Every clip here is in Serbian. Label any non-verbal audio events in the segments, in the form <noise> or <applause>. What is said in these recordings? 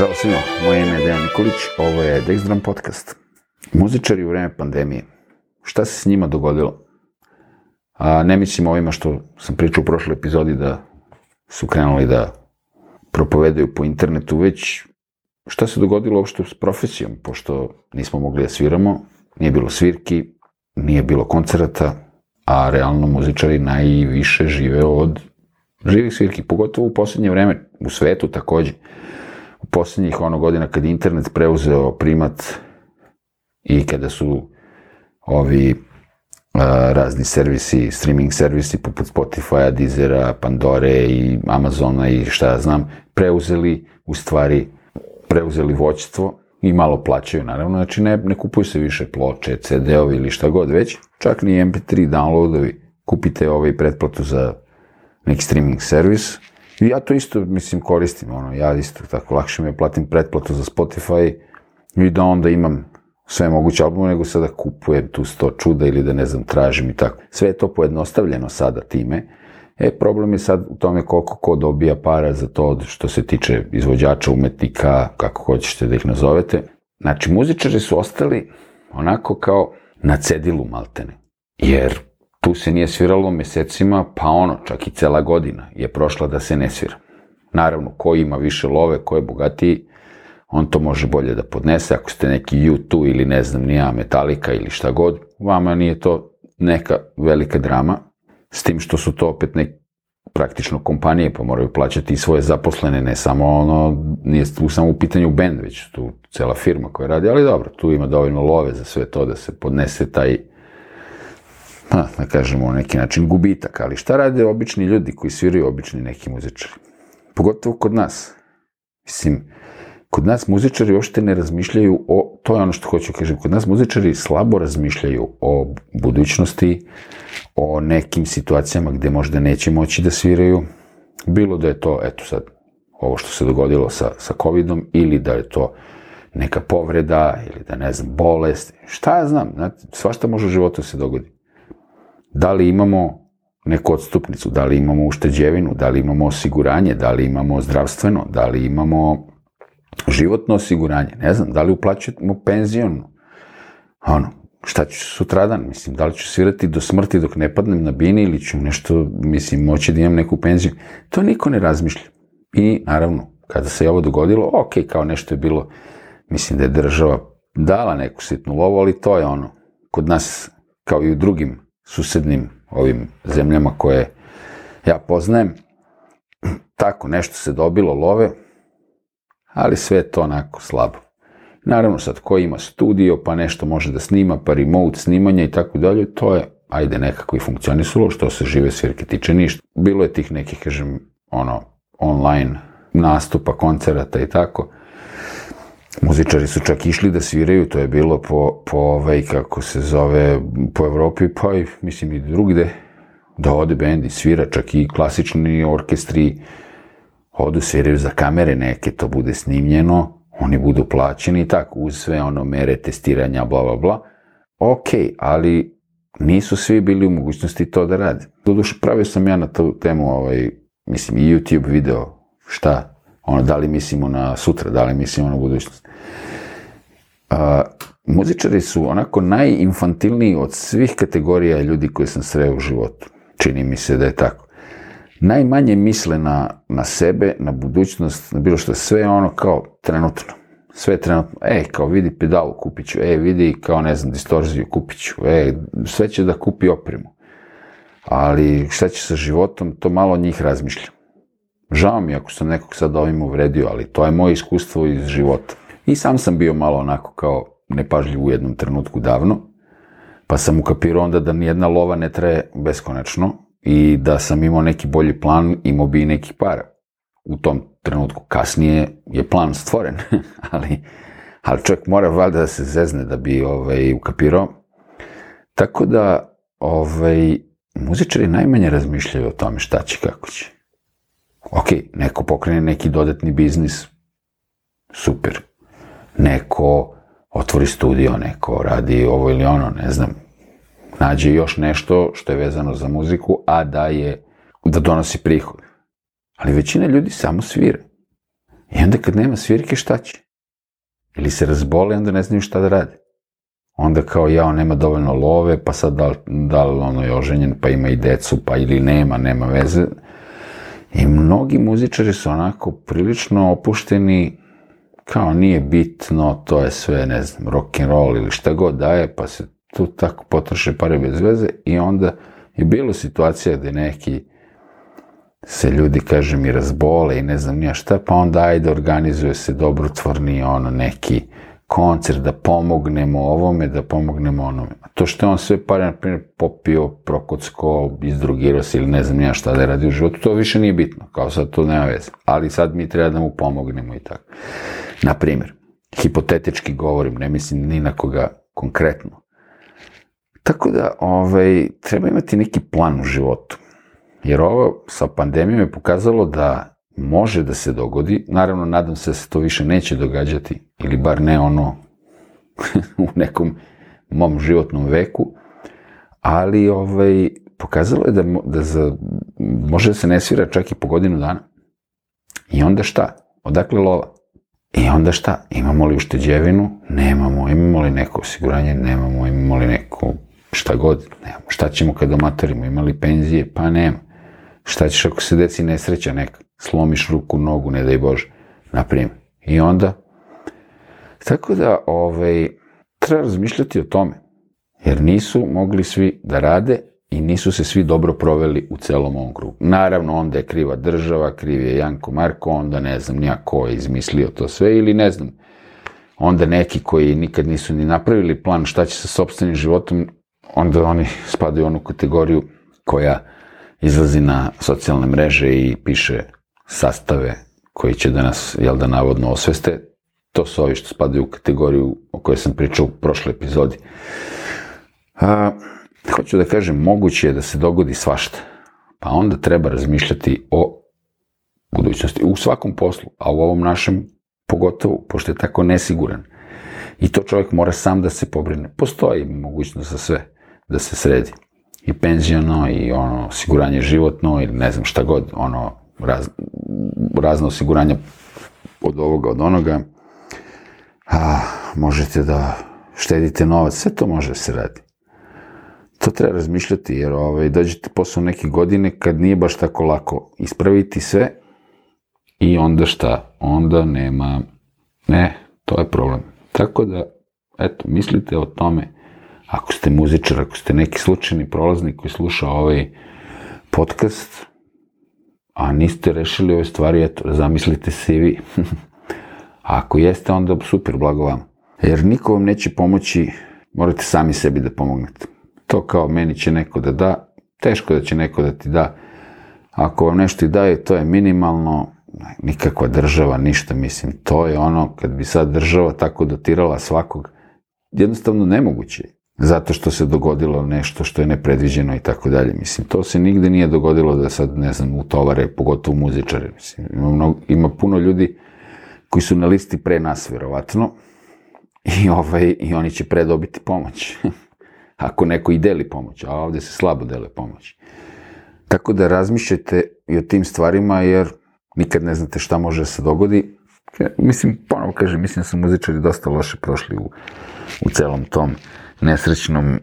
svima, moje ime je Dejan Nikolić, ovo je Dexdram podcast. Muzičari u vreme pandemije, šta se s njima dogodilo? A ne mislim ovima što sam pričao u prošloj epizodi da su krenuli da propovedaju po internetu, već šta se dogodilo uopšte s profesijom, pošto nismo mogli da sviramo, nije bilo svirki, nije bilo koncerata, a realno muzičari najviše žive od živih svirki, pogotovo u poslednje vreme, u svetu takođe. U poslednjih ono godina kad internet preuzeo primat i kada su ovi a, razni servisi, streaming servisi poput Spotify, Deezera, Pandore i Amazona i šta ja znam, preuzeli u stvari preuzeli voćstvo i malo plaćaju, naravno, znači ne, ne kupuju se više ploče, CD-ovi ili šta god već, čak ni MP3 downloadovi, kupite ovaj pretplatu za neki streaming servis. Ja to isto, mislim, koristim, ono, ja isto tako, lakše mi je platim pretplatu za Spotify i da onda imam sve moguće albume, nego sada kupujem tu sto čuda ili da ne znam, tražim i tako. Sve je to pojednostavljeno sada time. E, problem je sad u tome koliko ko dobija para za to što se tiče izvođača, umetnika, kako hoćete da ih nazovete. Znači, muzičari su ostali onako kao na cedilu maltene. Jer tu se nije sviralo mesecima, pa ono, čak i cela godina je prošla da se ne svira. Naravno, ko ima više love, ko je bogatiji, on to može bolje da podnese. Ako ste neki U2 ili ne znam, nija Metallica ili šta god, vama nije to neka velika drama, s tim što su to opet nek, praktično kompanije, pa moraju plaćati i svoje zaposlene, ne samo ono, nije tu samo u pitanju band, već tu cela firma koja radi, ali dobro, tu ima dovoljno love za sve to da se podnese taj, pa, da kažemo, neki način gubitak, ali šta rade obični ljudi koji sviraju obični neki muzičari? Pogotovo kod nas. Mislim, kod nas muzičari uopšte ne razmišljaju o, to je ono što hoću kažem, kod nas muzičari slabo razmišljaju o budućnosti, o nekim situacijama gde možda neće moći da sviraju, bilo da je to, eto sad, ovo što se dogodilo sa, sa covidom, ili da je to neka povreda, ili da ne znam, bolest, šta ja znam, znate, svašta može u životu da se dogodi. Da li imamo neku odstupnicu, da li imamo ušteđevinu, da li imamo osiguranje, da li imamo zdravstveno, da li imamo životno osiguranje, ne znam, da li uplaćujemo penzionu, ono, šta ću sutradan, mislim, da li ću svirati do smrti dok ne padnem na bini ili ću nešto, mislim, moći da imam neku penziju, to niko ne razmišlja. I, naravno, kada se je ovo dogodilo, ok, kao nešto je bilo, mislim da je država dala neku sitnu lovu, ali to je ono, kod nas, kao i u drugim susednim ovim zemljama koje ja poznajem, tako nešto se dobilo love, ali sve to onako slabo. Naravno sad ko ima studio pa nešto može da snima, pa remote snimanje i tako dalje, to je ajde nekako i funkcionisalo, što se žive svirke tiče ništa. Bilo je tih nekih, kažem, ono, online nastupa, koncerata i tako. Muzičari su čak išli da sviraju, to je bilo po, po ovaj, kako se zove, po Evropi, pa i, mislim, i drugde, da ode bendi, svira, čak i klasični orkestri, odu sviraju za kamere neke, to bude snimljeno, oni budu plaćeni i tako, uz sve ono mere testiranja, bla, bla, bla. Ok, ali nisu svi bili u mogućnosti to da rade. Doduše, pravio sam ja na tu temu, ovaj, mislim, i YouTube video, šta, ono, da li mislimo na sutra, da li mislimo na budućnost. A, muzičari su onako najinfantilniji od svih kategorija ljudi koje sam sreo u životu. Čini mi se da je tako najmanje misle na, na sebe, na budućnost, na bilo što, sve ono kao trenutno. Sve trenutno, e, kao vidi pedalu kupit ću, e, vidi kao, ne znam, distorziju kupit ću, e, sve će da kupi opremu. Ali šta će sa životom, to malo njih razmišlja. Žao mi ako sam nekog sad ovim uvredio, ali to je moje iskustvo iz života. I sam sam bio malo onako kao nepažljiv u jednom trenutku davno, pa sam ukapirao onda da nijedna lova ne traje beskonačno, i da sam imao neki bolji plan, imao bi i neki para. U tom trenutku kasnije je plan stvoren, <laughs> ali, ali čovjek mora valjda da se zezne da bi ovaj, ukapirao. Tako da ovaj, muzičari najmanje razmišljaju o tome šta će, kako će. Ok, neko pokrene neki dodatni biznis, super. Neko otvori studio, neko radi ovo ili ono, ne znam, nađe još nešto što je vezano za muziku, a da je, da donosi prihod. Ali većina ljudi samo svira. I onda kad nema svirke, šta će? Ili se razbole, onda ne znaju šta da rade. Onda kao ja, nema dovoljno love, pa sad da, da li ono je oženjen, pa ima i decu, pa ili nema, nema veze. I mnogi muzičari su onako prilično opušteni, kao nije bitno, to je sve, ne znam, rock and roll ili šta god daje, pa se tu tako potroše pare bez veze i onda je bilo situacija gde neki se ljudi, kažem, i razbole i ne znam nija šta, pa onda ajde organizuje se dobrotvorni ono neki koncert da pomognemo ovome, da pomognemo onome. To što je on sve pare, na primjer, popio, prokocko, izdrugirao se ili ne znam nija šta da je u životu, to više nije bitno, kao sad to nema veze. Ali sad mi treba da mu pomognemo i tako. Na primjer, hipotetički govorim, ne mislim ni na koga konkretno. Tako da, ovaj, treba imati neki plan u životu. Jer ovo sa pandemijom je pokazalo da može da se dogodi, naravno nadam se da se to više neće događati, ili bar ne ono <laughs> u nekom mom životnom veku, ali ovaj, pokazalo je da, da za, može da se ne svira čak i po godinu dana. I onda šta? Odakle lova? I onda šta? Imamo li ušteđevinu? Nemamo. Imamo li neko osiguranje? Nemamo. Imamo li neko šta god? Nemamo. Šta ćemo kada materimo? Imali penzije? Pa nema. Šta ćeš ako se deci nesreća neka? Slomiš ruku, nogu, ne daj Bože, na primjer. I onda, tako da, ovaj, treba razmišljati o tome. Jer nisu mogli svi da rade i nisu se svi dobro proveli u celom ovom krugu. Naravno, onda je kriva država, kriv je Janko Marko, onda ne znam nija ko je izmislio to sve ili ne znam. Onda neki koji nikad nisu ni napravili plan šta će sa sobstvenim životom, onda oni spadaju u onu kategoriju koja izlazi na socijalne mreže i piše sastave koji će da nas, jel da, navodno osveste. To su ovi što spadaju u kategoriju o kojoj sam pričao u prošloj epizodi. A, hoću da kažem, moguće je da se dogodi svašta. Pa onda treba razmišljati o budućnosti u svakom poslu, a u ovom našem pogotovo, pošto je tako nesiguran. I to čovjek mora sam da se pobrine. Postoji mogućnost za sve da se sredi. I penziono, i ono, osiguranje životno, ili ne znam šta god, ono, raz, razna osiguranja od ovoga, od onoga. A, možete da štedite novac, sve to može da se radi. To treba razmišljati, jer ovaj, dođete posle neke godine kad nije baš tako lako ispraviti sve i onda šta? Onda nema, ne, to je problem. Tako da, eto, mislite o tome, ako ste muzičar, ako ste neki slučajni prolaznik koji sluša ovaj podcast, a niste rešili ove stvari, eto, zamislite se i vi. <laughs> a ako jeste, onda super, blago vam. Jer niko vam neće pomoći, morate sami sebi da pomognete. To kao meni će neko da da, teško da će neko da ti da. Ako vam nešto i daje, to je minimalno, nikakva država, ništa, mislim, to je ono, kad bi sad država tako dotirala svakog, jednostavno nemoguće zato što se dogodilo nešto što je nepredviđeno i tako dalje. Mislim, to se nigde nije dogodilo da sad, ne znam, utovare, pogotovo muzičare. Mislim, ima, mnogo, ima puno ljudi koji su na listi pre nas, verovatno, i, ovaj, i oni će pre dobiti pomoć. <laughs> Ako neko i deli pomoć, a ovde se slabo dele pomoć. Tako da razmišljajte i o tim stvarima, jer nikad ne znate šta može da se dogodi. Mislim, ponovo kažem, mislim da su muzičari dosta loše prošli u, u celom tom nesrećnom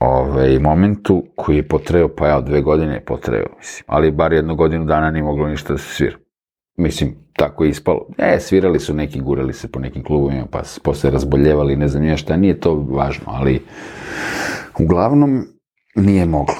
ovaj, momentu koji je potreo, pa ja, dve godine je potreo, mislim. Ali bar jednu godinu dana nije moglo ništa da se svira. Mislim, tako je ispalo. E, svirali su neki, gurali se po nekim klubovima, pa se posle razboljevali, ne znam nije šta, nije to važno, ali uglavnom nije moglo.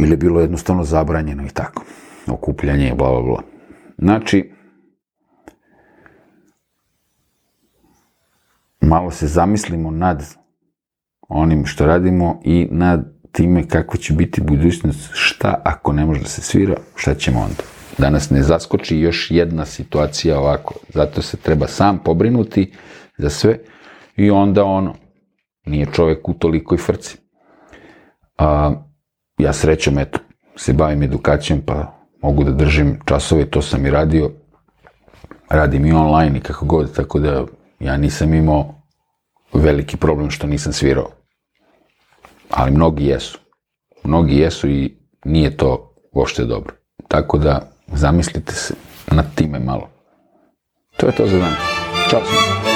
Ili je bilo jednostavno zabranjeno i tako. Okupljanje bla, bla, bla. Znači, malo se zamislimo nad onim što radimo i nad time kako će biti budućnost, šta ako ne može da se svira, šta ćemo onda. Da nas ne zaskoči još jedna situacija ovako. Zato se treba sam pobrinuti za sve i onda ono, nije čovek u tolikoj frci. A, ja srećom, eto, se bavim edukacijom, pa mogu da držim časove, to sam i radio. Radim i online i kako god, tako da ja nisam imao veliki problem što nisam svirao ali mnogi jesu. Mnogi jesu i nije to uopšte dobro. Tako da zamislite se nad time malo. To je to za danas. Ćao.